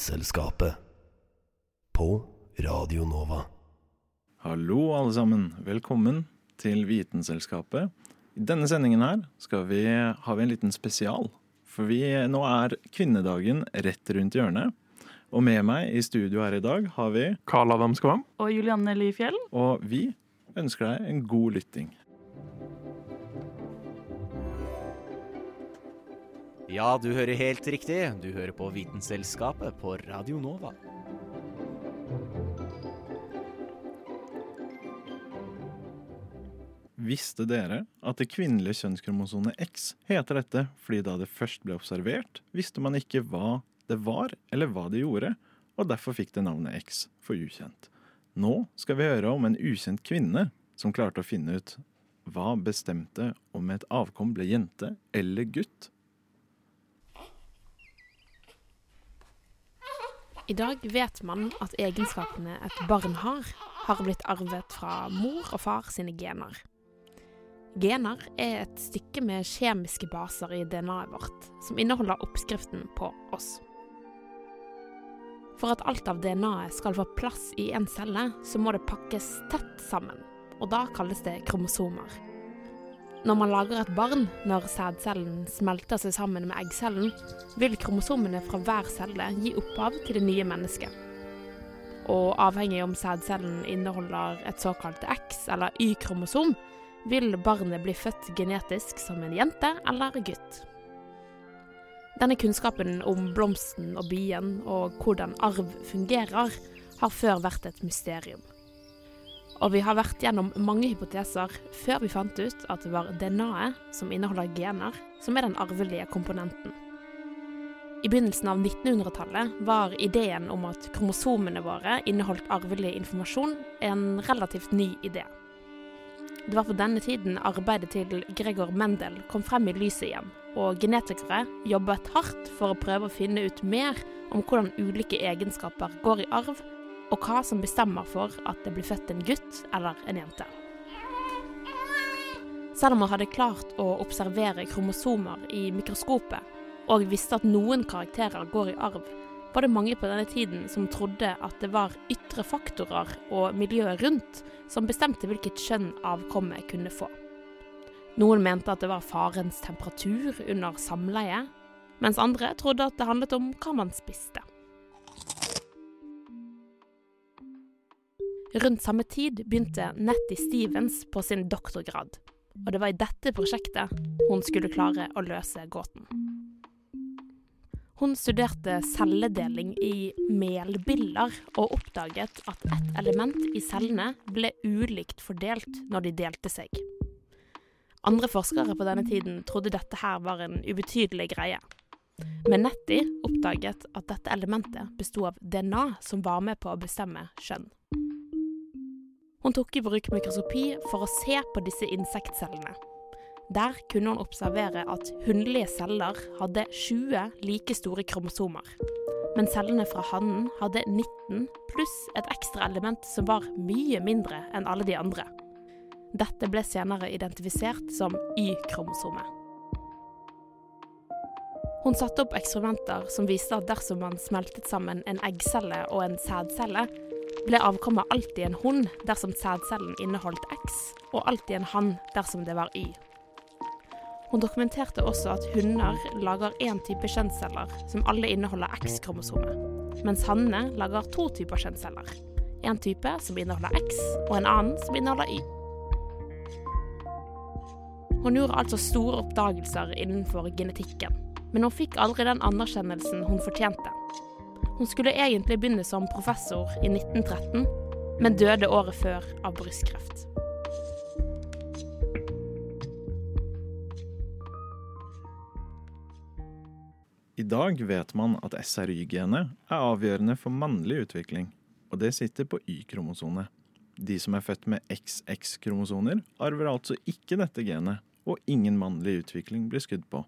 Vitenselskapet. På Radio Nova. Hallo alle sammen, velkommen til Vitenselskapet. I denne sendingen her skal vi, har vi en liten spesial. For vi, nå er kvinnedagen rett rundt hjørnet. Og med meg i studio her i dag har vi Karl Adam Skvam. og Julianne Lyfjell. Og vi ønsker deg en god lytting. Ja, du hører helt riktig. Du hører på Vitenselskapet på Radio Nova. Visste dere at det kvinnelige kjønnskromosomet X heter dette fordi da det først ble observert, visste man ikke hva det var eller hva det gjorde, og derfor fikk det navnet X for ukjent. Nå skal vi høre om en ukjent kvinne som klarte å finne ut hva bestemte om et avkom ble jente eller gutt. I dag vet man at egenskapene et barn har, har blitt arvet fra mor og far sine gener. Gener er et stykke med kjemiske baser i DNA-et vårt, som inneholder oppskriften på oss. For at alt av DNA-et skal få plass i en celle, så må det pakkes tett sammen, og da kalles det kromosomer. Når man lager et barn, når sædcellen smelter seg sammen med eggcellen, vil kromosomene fra hver celle gi opphav til det nye mennesket. Og avhengig om sædcellen inneholder et såkalt X- eller Y-kromosom, vil barnet bli født genetisk som en jente eller gutt. Denne kunnskapen om blomsten og bien og hvordan arv fungerer, har før vært et mysterium. Og vi har vært gjennom mange hypoteser før vi fant ut at det var DNA-et, som inneholder gener, som er den arvelige komponenten. I begynnelsen av 1900-tallet var ideen om at kromosomene våre inneholdt arvelig informasjon en relativt ny idé. Det var på denne tiden arbeidet til Gregor Mendel kom frem i lyset igjen, og genetikere jobbet hardt for å prøve å finne ut mer om hvordan ulike egenskaper går i arv, og hva som bestemmer for at det blir født en gutt eller en jente. Selv om man hadde klart å observere kromosomer i mikroskopet, og visste at noen karakterer går i arv, var det mange på denne tiden som trodde at det var ytre faktorer og miljøet rundt som bestemte hvilket kjønn avkommet kunne få. Noen mente at det var farens temperatur under samleie, mens andre trodde at det handlet om hva man spiste. Rundt samme tid begynte Nettie Stevens på sin doktorgrad, og det var i dette prosjektet hun skulle klare å løse gåten. Hun studerte celledeling i melbiller og oppdaget at ett element i cellene ble ulikt fordelt når de delte seg. Andre forskere på denne tiden trodde dette her var en ubetydelig greie. Men Nettie oppdaget at dette elementet besto av DNA som var med på å bestemme kjønn. Hun tok i bruk mikroskopi for å se på disse insektcellene. Der kunne hun observere at hunnlige celler hadde 20 like store kromosomer. Men cellene fra hannen hadde 19 pluss et ekstra element som var mye mindre enn alle de andre. Dette ble senere identifisert som Y-kromosomet. Hun satte opp eksperimenter som viste at dersom man smeltet sammen en eggcelle og en sædcelle, ble avkommet alltid en hund dersom sædcellen inneholdt X, og alltid en hann dersom det var Y. Hun dokumenterte også at hunder lager én type kjønnsceller som alle inneholder X-kromosomet, mens hannene lager to typer kjønnsceller. En type som inneholder X, og en annen som inneholder Y. Hun gjorde altså store oppdagelser innenfor genetikken, men hun fikk aldri den anerkjennelsen hun fortjente. Hun skulle egentlig begynne som professor i 1913, men døde året før av brystkreft. I dag vet man at SRY-genet er avgjørende for mannlig utvikling, og det sitter på Y-kromosonet. De som er født med XX-kromosoner, arver altså ikke dette genet, og ingen mannlig utvikling blir skudd på.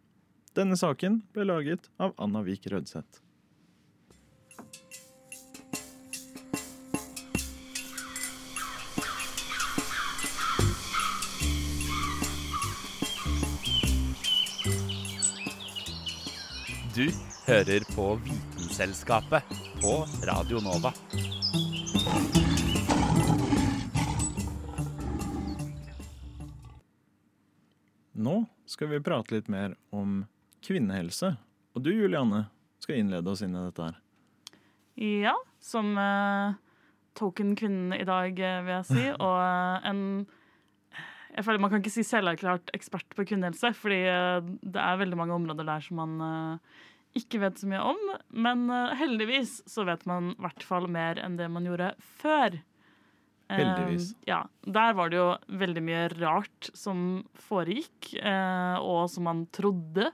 Denne saken ble laget av Anna Vik Rødseth. Du hører på Vitenselskapet på Radio Nova. Nå skal vi prate litt mer om kvinnehelse. Og du, Julianne, skal innlede oss inn i dette her. Ja, som uh, token kvinne i dag, eh, vil jeg si. Og uh, en Jeg føler Man kan ikke si selverklært ekspert på kvinnehelse, fordi eh, det er veldig mange områder der som man eh, ikke vet så mye om. Men eh, heldigvis så vet man i hvert fall mer enn det man gjorde før. Eh, ja, Der var det jo veldig mye rart som foregikk, eh, og som man trodde,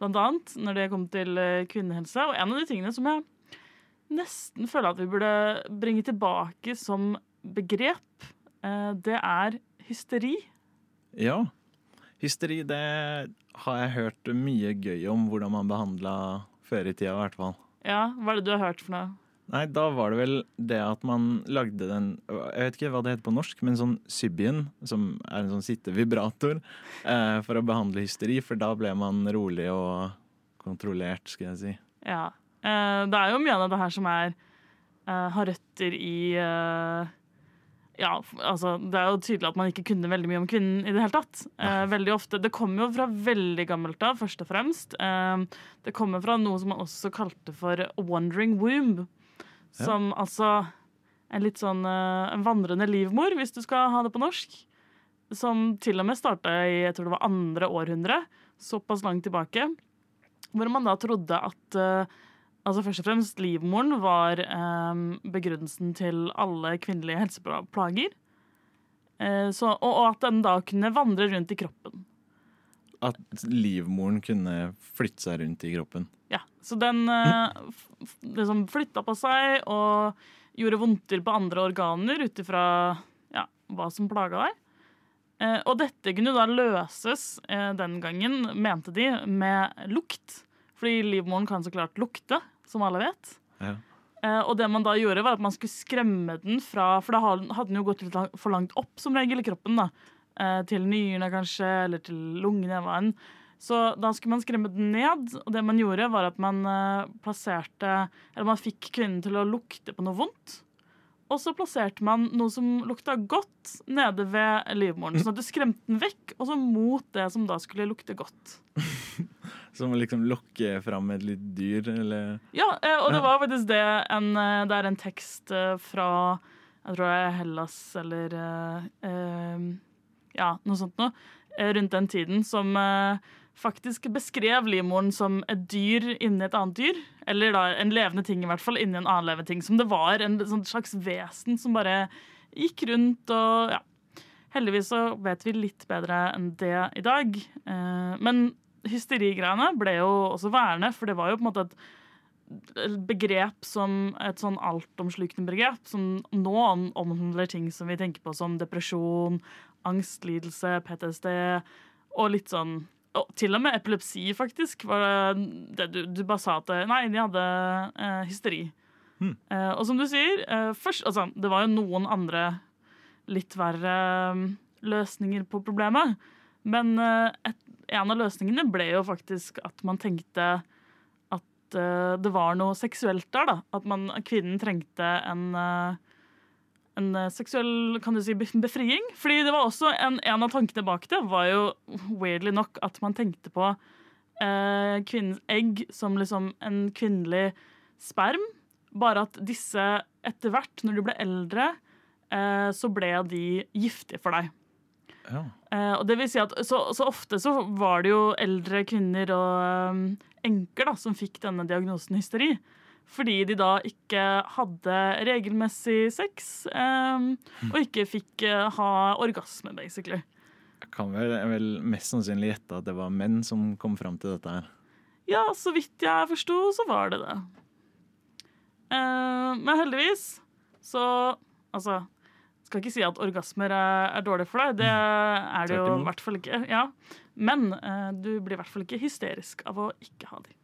blant annet, når det kom til eh, kvinnehelse. Og en av de tingene som jeg nesten føler at vi burde bringe tilbake som begrep, eh, det er hysteri. Ja. Hysteri, det har jeg hørt mye gøy om hvordan man behandla før i tida, i hvert fall. Ja, Hva er det du har hørt for noe? Nei, da var det vel det at man lagde den Jeg vet ikke hva det heter på norsk, men sånn Sybien, som er en sånn sittevibrator, eh, for å behandle hysteri, for da ble man rolig og kontrollert, skal jeg si. Ja. Eh, det er jo mye av det her som er eh, har røtter i eh, Ja, altså Det er jo tydelig at man ikke kunne veldig mye om kvinnen i det hele tatt. Eh, veldig ofte, Det kommer jo fra veldig gammelt av, først og fremst. Eh, det kommer fra noe som man også kalte for wandering womb. Som altså en litt sånn eh, en vandrende livmor, hvis du skal ha det på norsk. Som til og med starta i jeg tror det var andre århundre, såpass langt tilbake. Hvor man da trodde at eh, altså først og fremst livmoren var eh, begrunnelsen til alle kvinnelige helseplager. Eh, så, og, og at den da kunne vandre rundt i kroppen. At livmoren kunne flytte seg rundt i kroppen. Ja, Så den eh, liksom flytta på seg og gjorde vondter på andre organer ut ifra ja, hva som plaga deg. Eh, og dette kunne da løses eh, den gangen, mente de, med lukt. Fordi livmoren kan så klart lukte, som alle vet. Ja. Eh, og det man da gjorde, var at man skulle skremme den fra For da hadde den jo gått litt lang- for langt opp, som regel, i kroppen. da. Eh, til nyrene, kanskje, eller til lungene. hva enn. Så da skulle man skremme den ned, og det man gjorde, var at man eh, plasserte Eller man fikk kvinnen til å lukte på noe vondt. Og så plasserte man noe som lukta godt, nede ved livmoren. Sånn at du skremte den vekk, og så mot det som da skulle lukte godt. Som å liksom lokke fram et litt dyr, eller Ja, eh, og det var faktisk det en, eh, Det er en tekst eh, fra Jeg tror det er Hellas eller eh, eh, Ja, noe sånt noe. Rundt den tiden som faktisk beskrev livmoren som et dyr inni et annet dyr. Eller da en levende ting, i hvert fall, inni en annen levende ting. Som det var en sånn slags vesen som bare gikk rundt og ja. Heldigvis så vet vi litt bedre enn det i dag. Men hysterigreiene ble jo også værende, for det var jo på en måte et begrep som et sånn altomslukende begrep, som nå om- omhandler ting som vi tenker på som depresjon, angstlidelse, PTSD, og litt sånn og til og med epilepsi, faktisk. Var det, du, du bare sa at Nei, de hadde eh, hysteri. Eh, og som du sier, eh, først Altså, det var jo noen andre litt verre løsninger på problemet. Men eh, et, en av løsningene ble jo faktisk at man tenkte at uh, det var noe seksuelt der. da. At man, kvinnen trengte en, uh, en eh, seksuell kan du si, befriing. Fordi det var også en, en av tankene bak det var jo weirdly nok at man tenkte på uh, kvinnens egg som liksom en kvinnelig sperm. Bare at disse etter hvert, når du ble eldre, så ble de giftige for deg. Ja. Eh, og det vil si at så, så ofte så var det jo eldre kvinner og um, enker da, som fikk denne diagnosen hysteri. Fordi de da ikke hadde regelmessig sex um, og ikke fikk uh, ha orgasme, basically. Jeg kan vel, jeg vil mest sannsynlig gjette at det var menn som kom fram til dette her. Ja, så vidt jeg forsto, så var det det. Eh, men heldigvis så Altså, skal ikke si at orgasmer er, er dårlig for deg. Det er det jo i hvert fall ikke. Ja. Men uh, du blir i hvert fall ikke hysterisk av å ikke ha de.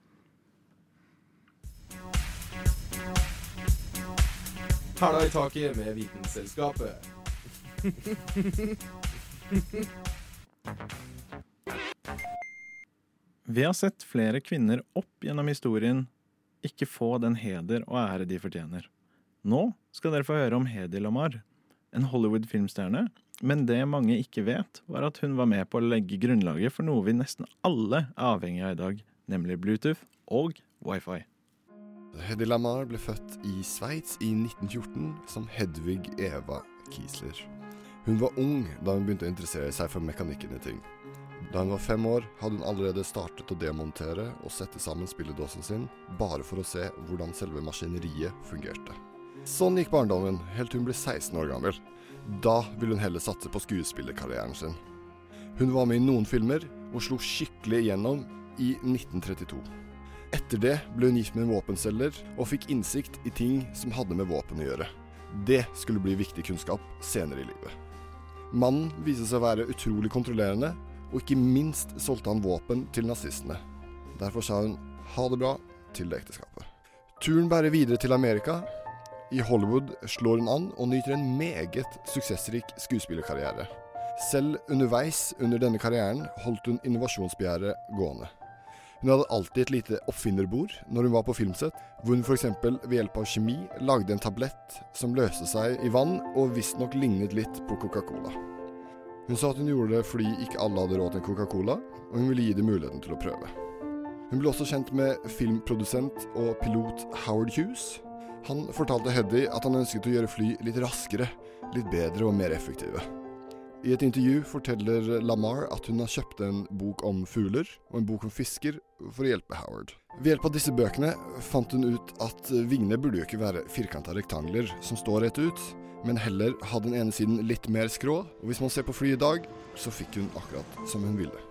Hæla i taket med Vitenselskapet. Vi har sett flere kvinner opp gjennom historien ikke få den heder og ære de fortjener. Nå skal dere få høre om Hedi Lamar, en Hollywood-filmstjerne, men det mange ikke vet, var at hun var med på å legge grunnlaget for noe vi nesten alle er avhengig av i dag, nemlig Bluetooth og wifi. Hedy Lamar ble født i Sveits i 1914 som Hedvig Eva Kiesler. Hun var ung da hun begynte å interessere seg for mekanikken i ting. Da hun var fem år, hadde hun allerede startet å demontere og sette sammen spilledåsen sin, bare for å se hvordan selve maskineriet fungerte. Sånn gikk barndommen, helt til hun ble 16 år gammel. Da ville hun heller satse på skuespillerkarrieren sin. Hun var med i noen filmer, og slo skikkelig igjennom i 1932. Etter det ble hun gift med en våpenselger og fikk innsikt i ting som hadde med våpen å gjøre. Det skulle bli viktig kunnskap senere i livet. Mannen viste seg å være utrolig kontrollerende, og ikke minst solgte han våpen til nazistene. Derfor sa hun ha det bra til det ekteskapet. Turen bærer videre til Amerika. I Hollywood slår hun an og nyter en meget suksessrik skuespillerkarriere. Selv underveis under denne karrieren holdt hun innovasjonsbegjæret gående. Hun hadde alltid et lite oppfinnerbord når hun var på filmsett, hvor hun f.eks. ved hjelp av kjemi lagde en tablett som løste seg i vann og visstnok lignet litt på Coca-Cola. Hun sa at hun gjorde det fordi ikke alle hadde råd til Coca-Cola, og hun ville gi dem muligheten til å prøve. Hun ble også kjent med filmprodusent og pilot Howard Hughes. Han fortalte Heddy at han ønsket å gjøre fly litt raskere, litt bedre og mer effektive. I et intervju forteller Lamar at hun har kjøpt en bok om fugler og en bok om fisker for å hjelpe Howard. Ved hjelp av disse bøkene fant hun ut at vingene burde jo ikke være firkanta rektangler som står rett ut, men heller ha den ene siden litt mer skrå, og hvis man ser på fly i dag, så fikk hun akkurat som hun ville.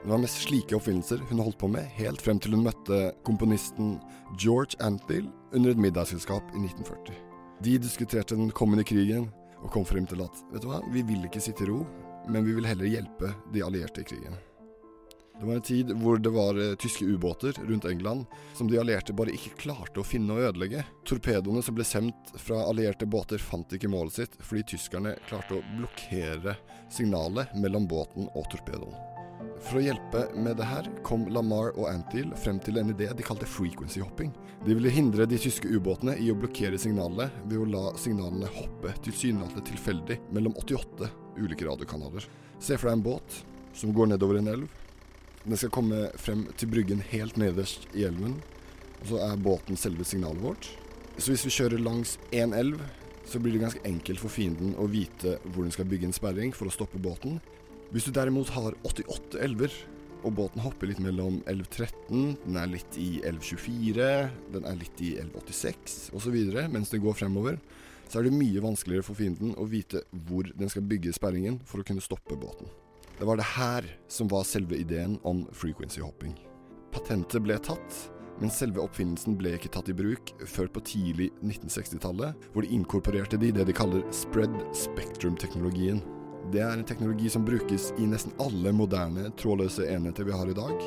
Det var mest slike oppfinnelser hun holdt på med, helt frem til hun møtte komponisten George Antheil under et middagsselskap i 1940. De diskuterte den kommende krigen, og kom frem til at vet du hva, vi vil ikke sitte i ro, men vi vil heller hjelpe de allierte i krigen. Det var en tid hvor det var eh, tyske ubåter rundt England som de allierte bare ikke klarte å finne og ødelegge. Torpedoene som ble sendt fra allierte båter fant ikke målet sitt, fordi tyskerne klarte å blokkere signalet mellom båten og torpedoen. For å hjelpe med det her kom Lamar og Antil frem til en idé de kalte frequency hopping. De ville hindre de tyske ubåtene i å blokkere signalet ved å la signalene hoppe tilsynelatende tilfeldig mellom 88 ulike radiokanaler. Se for deg en båt som går nedover en elv. Den skal komme frem til bryggen helt nederst i elven, og så er båten selve signalet vårt. Så hvis vi kjører langs én elv, så blir det ganske enkelt for fienden å vite hvor den skal bygge en sperring for å stoppe båten. Hvis du derimot har 88 elver, og båten hopper litt mellom 1113, den er litt i 1124, den er litt i elv 86 osv., mens den går fremover, så er det mye vanskeligere for fienden å vite hvor den skal bygge sperringen for å kunne stoppe båten. Det var det her som var selve ideen om frequency hopping. Patentet ble tatt, men selve oppfinnelsen ble ikke tatt i bruk før på tidlig 1960-tallet, hvor de inkorporerte de det de kaller spread spectrum-teknologien. Det er en teknologi som brukes i nesten alle moderne trådløse enheter vi har i dag.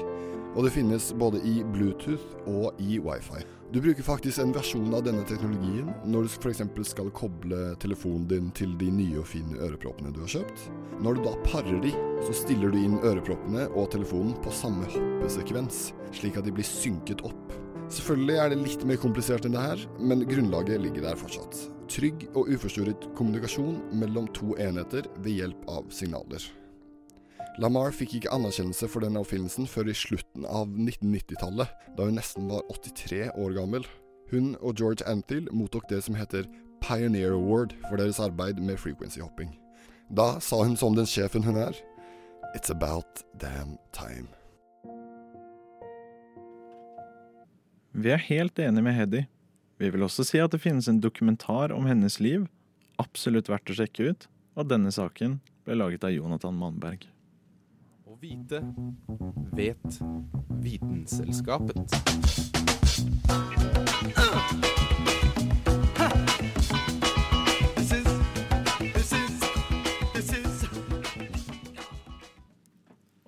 Og det finnes både i Bluetooth og i wifi. Du bruker faktisk en versjon av denne teknologien når du f.eks. skal koble telefonen din til de nye og fine øreproppene du har kjøpt. Når du da parer de, så stiller du inn øreproppene og telefonen på samme hoppesekvens, slik at de blir synket opp. Selvfølgelig er det litt mer komplisert enn det her, men grunnlaget ligger der fortsatt. Trygg og uforstyrret kommunikasjon mellom to enheter ved hjelp av signaler. Lamar fikk ikke anerkjennelse for denne oppfinnelsen før i slutten av 1990-tallet, da hun nesten var 83 år gammel. Hun og George Antheil mottok det som heter Pioneer Award for deres arbeid med frequency hopping. Da sa hun som den sjefen hun er, It's about damn time. Vi er helt enige med Heddy. Vi vil også si at det finnes en dokumentar om hennes liv, absolutt verdt å sjekke ut, og denne saken ble laget av Jonathan Mannberg. Å vite, vet, Vitenselskapet.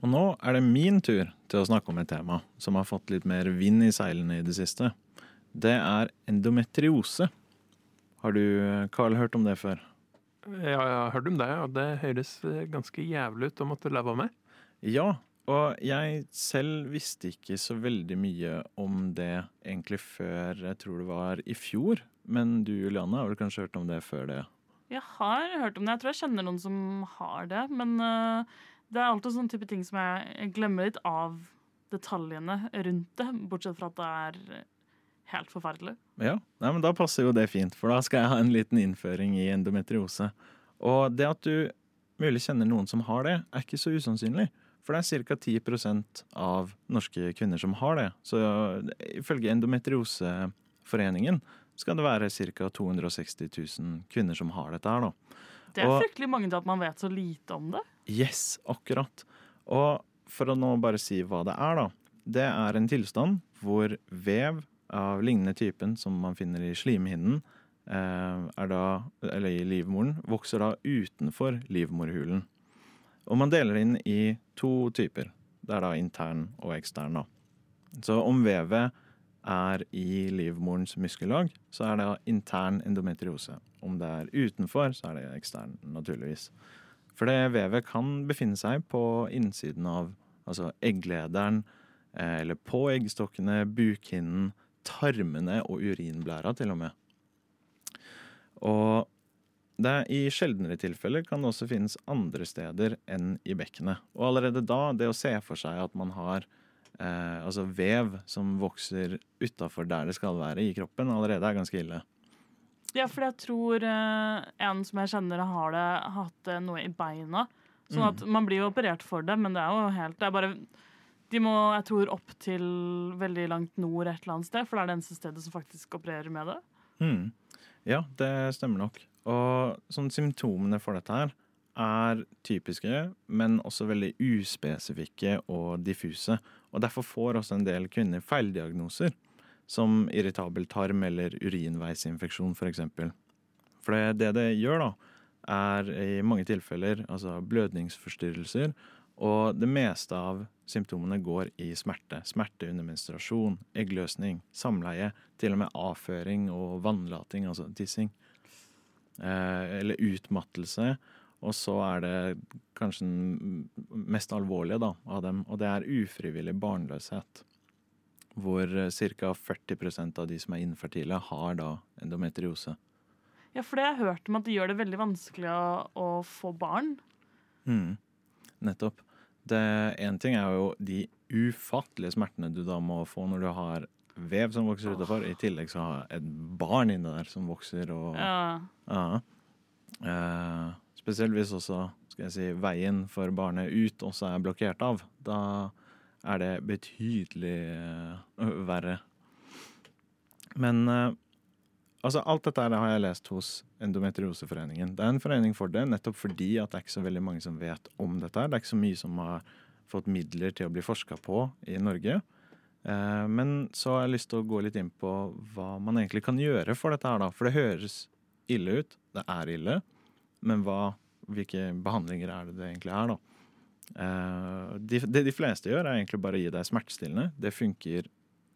Og nå er det min tur til å snakke om et tema som har fått litt mer vind i seilene i det siste. Det er endometriose. Har du, Carl, hørt om det før? Ja, jeg har hørt om det, og det høres ganske jævlig ut å måtte leve med. Ja, og jeg selv visste ikke så veldig mye om det egentlig før jeg tror det var i fjor. Men du Juliane, har vel kanskje hørt om det før det? Jeg har hørt om det. Jeg tror jeg kjenner noen som har det. Men øh, det er alltid sånn type ting som jeg, glemmer litt av detaljene rundt det. Bortsett fra at det er helt forferdelig. Ja, Nei, men da passer jo det fint, for da skal jeg ha en liten innføring i endometriose. Og det at du mulig kjenner noen som har det, er ikke så usannsynlig. For det er ca. 10% av norske kvinner som har det. Så ifølge Endometrioseforeningen skal det være ca. 260 000 kvinner som har dette her, da. Det er fryktelig mange til at man vet så lite om det. Yes, akkurat. Og for å nå bare si hva det er, da. Det er en tilstand hvor vev av lignende typen som man finner i slimhinnen, eh, er da, eller i livmoren, vokser da utenfor livmorhulen. Og man deler inn i to typer. Det er da intern og ekstern, da. Så om vevet er i livmorens muskellag, så er det intern endometriose. Om det er utenfor, så er det ekstern, naturligvis. For det vevet kan befinne seg på innsiden av altså egglederen, eh, eller på eggstokkene, bukhinnen, tarmene og urinblæra til og med. Og det I sjeldnere tilfeller kan det også finnes andre steder enn i bekkenet. Og allerede da, det å se for seg at man har eh, altså vev som vokser utafor der det skal være i kroppen, allerede er ganske ille. Ja, for jeg tror eh, en som jeg kjenner har det, hatt eh, noe i beina. Sånn at man blir jo operert for det, men det er jo helt Det er bare De må, jeg tror, opp til veldig langt nord et eller annet sted, for det er det eneste stedet som faktisk opererer med det. Mm. Ja, det stemmer nok. Og sånn symptomene for dette her er typiske, men også veldig uspesifikke og diffuse. Og derfor får også en del kvinner feildiagnoser, som irritabel tarm eller urinveisinfeksjon f.eks. For, for det, det det gjør, da, er i mange tilfeller altså blødningsforstyrrelser, og det meste av symptomene går i smerte. Smerte under menstruasjon, eggløsning, samleie, til og med avføring og vannlating, altså tissing. Eh, eller utmattelse. Og så er det kanskje den mest alvorlige da, av dem, og det er ufrivillig barnløshet. Hvor ca. 40% av de som er infertile, har da endometriose. Ja, for det har jeg hørt om at det gjør det veldig vanskelig å, å få barn. Mm. Nettopp. Én ting er jo de ufattelige smertene du da må få når du har vev som vokser utafor, i tillegg så har et barn inni der som vokser og Ja. Ja. Eh, spesielt hvis også skal jeg si, veien for barnet ut også er blokkert av. Da er det betydelig uh, verre. Men uh, altså alt dette har jeg lest hos Endometrioseforeningen. Det er en forening for det, nettopp fordi at det er ikke så veldig mange som vet om dette. Det er ikke så mye som har fått midler til å bli forska på i Norge. Uh, Men så har jeg lyst til å gå litt inn på hva man egentlig kan gjøre for dette her, da. For det høres ille ut. Det er ille. Men hva, hvilke behandlinger er det det egentlig er, da? Eh, De, det de fleste gjør, er egentlig bare å gi deg smertestillende. Det funker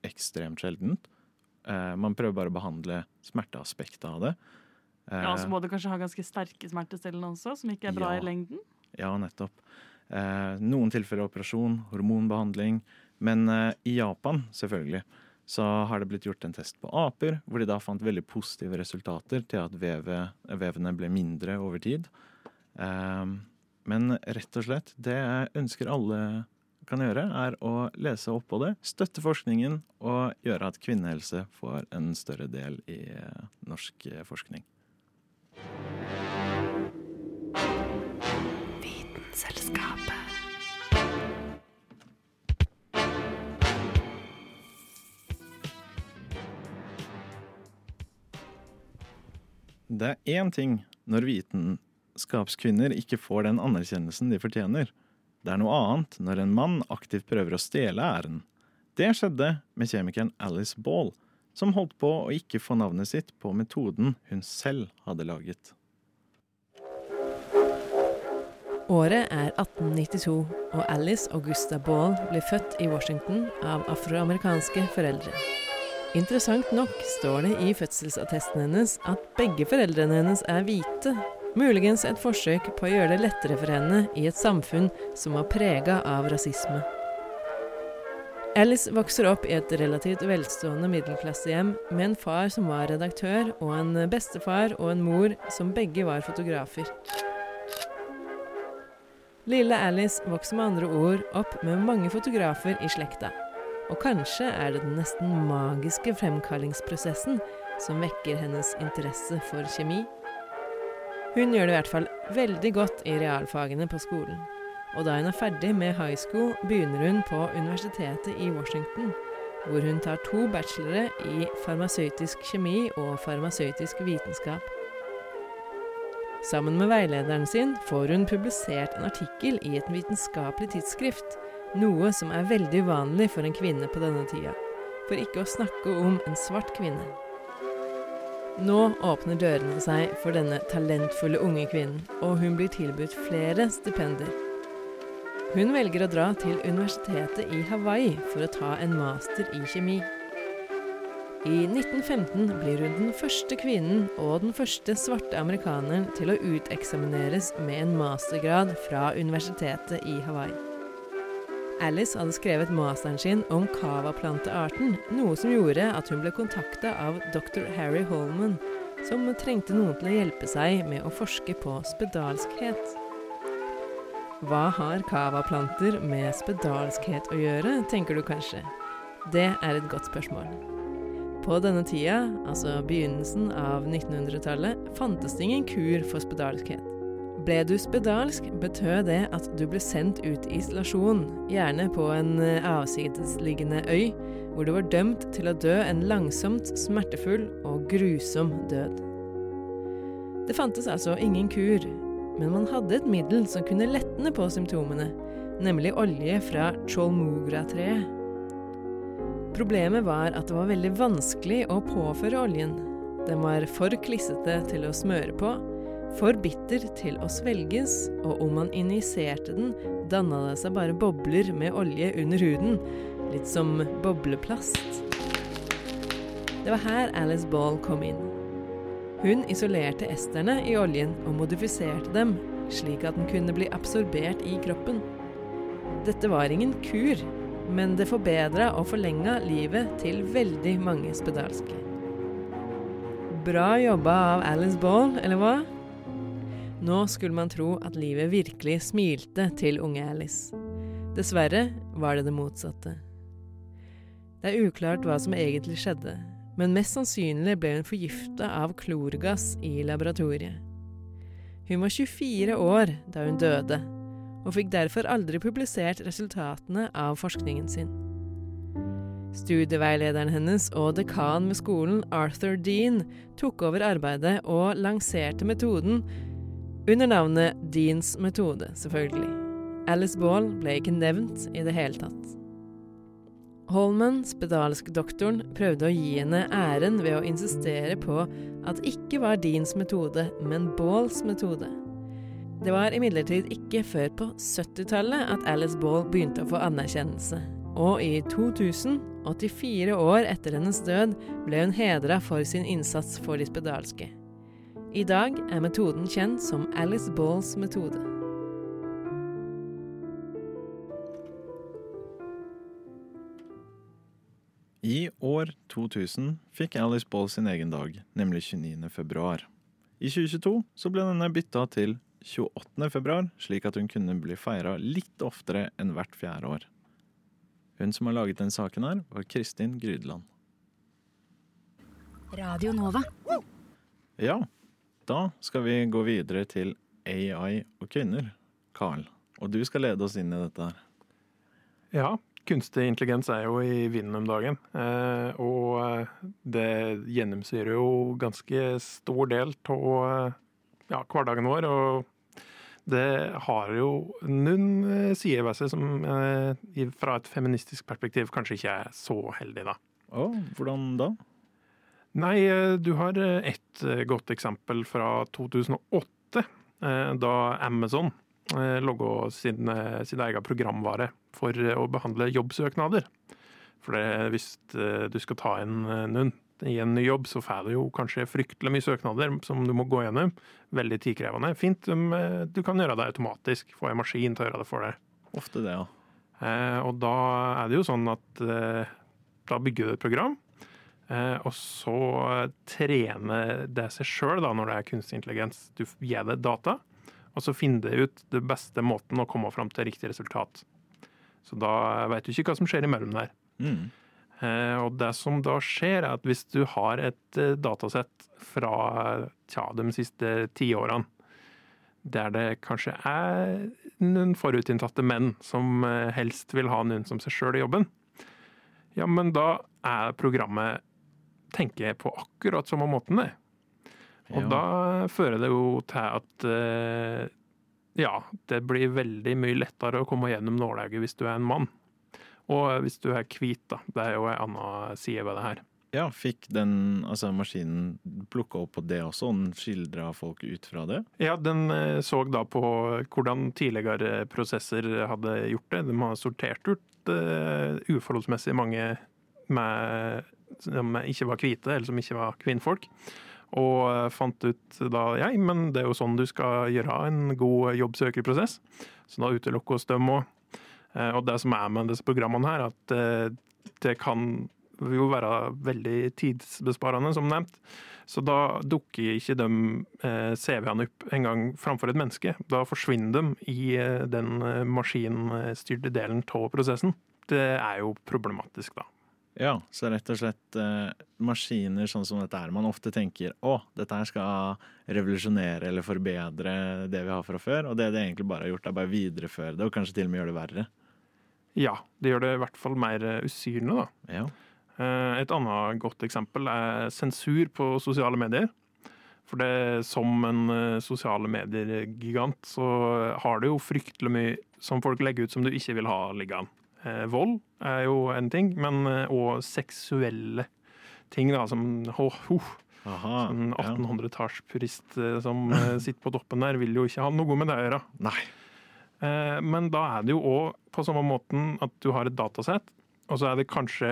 ekstremt sjeldent. Eh, Man prøver bare å behandle smerteaspektet av det. Eh, Ja, Så må du kanskje ha ganske sterke smertestillende også, som ikke er bra Ja. i lengden. Ja, nettopp. Eh, noen tilfeller operasjon, hormonbehandling. Men eh, i Japan, selvfølgelig, så har det blitt gjort en test på aper, hvor de da fant veldig positive resultater til at veve, vevene ble mindre over tid. Eh, men rett og slett, det jeg ønsker alle kan gjøre, er å lese opp på det, støtte forskningen og gjøre at kvinnehelse får en større del i eh, norsk eh, forskning. Vitenselskapet. Det er én ting når vitenskapskvinner ikke får den anerkjennelsen de fortjener. Det er noe annet når en mann aktivt prøver å stjele æren. Det skjedde med kjemikeren Alice Ball, som holdt på å ikke få navnet sitt på metoden hun selv hadde laget. Året er 1892, og Alice Augusta Ball blir født i Washington av afroamerikanske foreldre. Interessant nok står det i fødselsattesten hennes at begge foreldrene hennes er hvite. Muligens et forsøk på å gjøre det lettere for henne i et samfunn som var prega av rasisme. Alice vokser opp i et relativt velstående middelklassehjem med en far som var redaktør, og en bestefar og en mor som begge var fotografer. Lille Alice vokser med andre ord opp med mange fotografer i slekta. Og kanskje er det den nesten magiske fremkallingsprosessen som vekker hennes interesse for kjemi. Hun gjør det i hvert fall veldig godt i realfagene på skolen. Og da hun er ferdig med high school, begynner hun på universitetet i Washington, hvor hun tar to bachelore i farmasøytisk kjemi og farmasøytisk vitenskap. Sammen med veilederen sin får hun publisert en artikkel i et vitenskapelig tidsskrift, noe som er veldig uvanlig for en kvinne på denne tida, for ikke å snakke om en svart kvinne. Nå åpner dørene seg for denne talentfulle unge kvinnen, og hun blir tilbudt flere stipender. Hun velger å dra til universitetet i Hawaii for å ta en master i kjemi. I 1915 blir hun den første kvinnen og den første svarte amerikaneren til å uteksamineres med en mastergrad fra universitetet i Hawaii. Alice hadde skrevet masteren sin om cava-plantearten, noe som gjorde at hun ble kontakta av dr. Harry Holman, som trengte noen til å hjelpe seg med å forske på spedalskhet. Hva har cava-planter med spedalskhet å gjøre, tenker du kanskje. Det er et godt spørsmål. På denne tida, altså begynnelsen av 1900-tallet, fantes det ingen kur for spedalskhet. Ble du spedalsk, betød det at du ble sendt ut i isolasjon, gjerne på en eh, avsidesliggende øy, hvor du var dømt til å dø en langsomt, smertefull og grusom død. Det fantes altså ingen kur, men man hadde et middel som kunne lettende på symptomene, nemlig olje fra cholmugra-treet. Problemet var at det var veldig vanskelig å påføre oljen. Den var for klissete til å smøre på, for bitter til å svelges, og om man injiserte den, danna det seg bare bobler med olje under huden, litt som bobleplast. Det var her Alice Ball kom inn. Hun isolerte esterne i oljen og modifiserte dem, slik at den kunne bli absorbert i kroppen. Dette var ingen kur, men det forbedra og forlenga livet til veldig mange spedalske. Bra jobba av Alice Ball, eller hva? Nå skulle man tro at livet virkelig smilte til unge Alice. Dessverre var det det motsatte. Det er uklart hva som egentlig skjedde, men mest sannsynlig ble hun forgifta av klorgass i laboratoriet. Hun var 24 år da hun døde, og fikk derfor aldri publisert resultatene av forskningen sin. Studieveilederen hennes og dekan ved skolen, Arthur Dean, tok over arbeidet og lanserte metoden under navnet Deans metode, selvfølgelig. Alice Ball ble ikke nevnt i det hele tatt. Holman, spedalskdoktoren, prøvde å gi henne æren ved å insistere på at det ikke var Deans metode, men Balls metode. Det var imidlertid ikke før på 70-tallet at Alice Ball begynte å få anerkjennelse. Og i 2000, 84 år etter hennes død, ble hun hedra for sin innsats for de spedalske. I dag er metoden kjent som Alice Balls metode. I år 2000 fikk Alice Ball sin egen dag, nemlig 29. februar. I 2022 så ble denne bytta til 28. februar, slik at hun kunne bli feira litt oftere enn hvert fjerde år. Hun som har laget den saken her, var Kristin Grydland. Radio Nova. Ja, da skal vi gå videre til AI og kvinner, Carl. Og du skal lede oss inn i dette her. Ja, kunstig intelligens er jo i vinden om dagen. Eh, og eh, det gjennomsyrer jo ganske stor del av ja, hverdagen vår. Og det har jo noen eh, sider ved seg som eh, fra et feministisk perspektiv kanskje ikke er så heldig, da. Oh, hvordan da? Nei, eh, du har eh, ett eh, godt eksempel fra 2008, eh, da Amazon logga sin, sin egen programvare for å behandle jobbsøknader. For det, hvis du skal ta inn noen i en ny jobb, så får du jo kanskje fryktelig mye søknader som du må gå gjennom. Veldig tidkrevende. Fint om eh, du kan gjøre det automatisk, få en maskin til å gjøre det for deg. Ofte det, ja. Og da er det jo sånn at da bygger du et program, og så trener det seg sjøl når det er kunstig intelligens. Du gir det data, og så finner det ut den beste måten å komme fram til riktig resultat. Så da vet du ikke hva som skjer imellom der. Mm. Eh, og det som da skjer, er at hvis du har et eh, datasett fra tja, de siste tiårene, der det kanskje er noen forutinntatte menn som eh, helst vil ha noen som seg sjøl i jobben, ja, men da er programmet tenker på akkurat samme måten, det. Og Ja. da fører det jo til at eh, ja, det blir veldig mye lettere å komme gjennom nålauget hvis du er en mann. Og hvis du er hvit, da. Det er jo en annen side ved det her. Ja, fikk den altså maskinen plukka opp på det også? og Den skildra folk ut fra det? Ja, den eh, så da på hvordan tidligere prosesser hadde gjort det. De har sortert ut uh, uforholdsmessig mange med, som ikke var hvite, eller som ikke var kvinnfolk. Og eh, fant ut da ja, men det er jo sånn du skal gjøre en god jobbsøkerprosess. Så da utelukker oss dem òg. Og det som er med disse programmene her, at eh, det kan jo være veldig tidsbesparende, som nevnt. Så da dukker ikke de eh, CV-ene opp en gang framfor et menneske. Da forsvinner de i eh, den eh, maskinstyrte delen av prosessen. Det er jo problematisk, da. Ja, så rett og slett eh, maskiner sånn som dette er. man ofte tenker å, dette her skal revolusjonere eller forbedre det vi har fra før, og det det egentlig bare har gjort, er bare videreføre det, og kanskje til og med gjøre det verre. Ja, det gjør det i hvert fall mer eh, usynlig, da. Ja. Eh, Et annet godt eksempel er sensur på sosiale medier. For det som en eh, sosiale medier-gigant, så har du jo fryktelig mye som folk legger ut som du ikke vil ha liggende. Eh, vold er jo en ting, men òg seksuelle ting, da, som oh, oh, Aha, En 1800-tallspurist eh, som eh, sitter på toppen der, vil jo ikke ha noe med det å gjøre. Nei. Eh, Men da er det jo òg på samme måten at du har et datasett, og så er det kanskje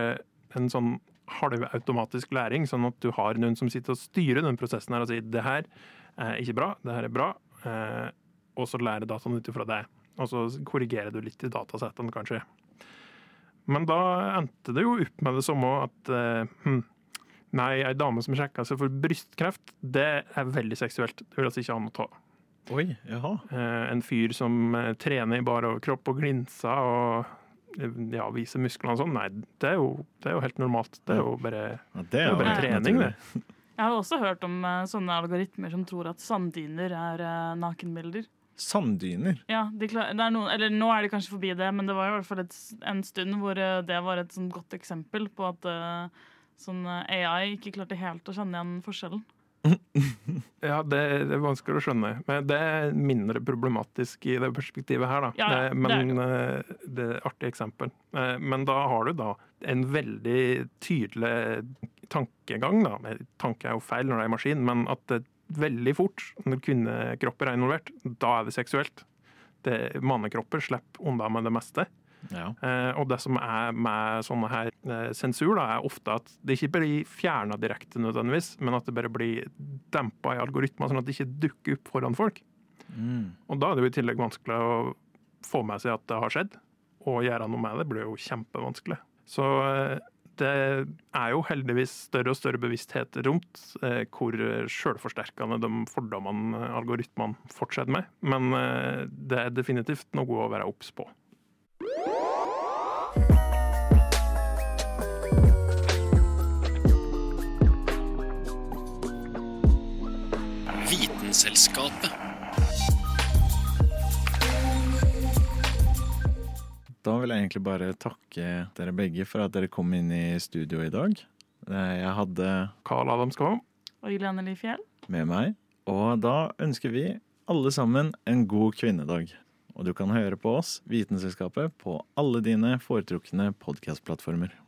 en sånn halvautomatisk læring, sånn at du har noen som sitter og styrer den prosessen her og sier det her er ikke bra, det her er bra, eh, og så lærer dataen ut ifra det. Og så korrigerer du litt i datasettene, kanskje. Men da endte det jo opp med det samme at eh, hm, Nei, ei dame som sjekker seg for brystkreft, det er veldig seksuelt. Det vil altså ikke ha noe ta. Oi, jaha. Eh, en fyr som eh, trener i bar overkropp og glinser og ja, viser musklene og sånn. Nei, det er, jo, det er jo helt normalt. Det er jo bare, Ja, det er jo bare trening, det. Jeg har også hørt om sånne algoritmer som tror at sanddyner er nakenbilder. Sanddyner? Ja, de klar, det er noen, eller Nå er de kanskje forbi det, men det var i hvert fall et, en stund hvor eh, det var et sånn godt eksempel på at eh, sånn eh, AI ikke klarte helt å kjenne igjen forskjellen. Ja, det, det er vanskelig å skjønne. Men det er mindre problematisk i det perspektivet her, da. Ja, ja, men det er eh, det er et artig eksempel. Men da har du da en veldig tydelig tankegang, da. Tanke er jo feil når det er maskin, men at det veldig fort, når kvinnekropper er involvert, da er det seksuelt. Det, mannekropper slipper unna med det meste. Ja. Eh, og det som er med sånne her eh, sensur, da, er ofte at det ikke blir fjerna direkte, nødvendigvis, men at det bare blir dempa i algoritmer, sånn at det ikke dukker opp foran folk. Mm. Og da er det jo i tillegg vanskelig å få med seg at det har skjedd, og gjøre noe med det blir jo kjempevanskelig. Så eh, det er jo heldigvis større og større bevissthet rundt eh, hvor sjølforsterkende de fordommene algoritmene fortsetter med, men eh, det er definitivt noe å være obs på. Vitenselskapet. Da vil jeg egentlig bare takke dere begge for at dere kom inn i studio i dag. Eh, Jeg hadde Carl Adam Skvam. Og Helene Lifjell. Med meg, og da ønsker vi alle sammen en god kvinnedag. Og du kan høre på oss, Vitenselskapet, på alle dine foretrukne podkastplattformer.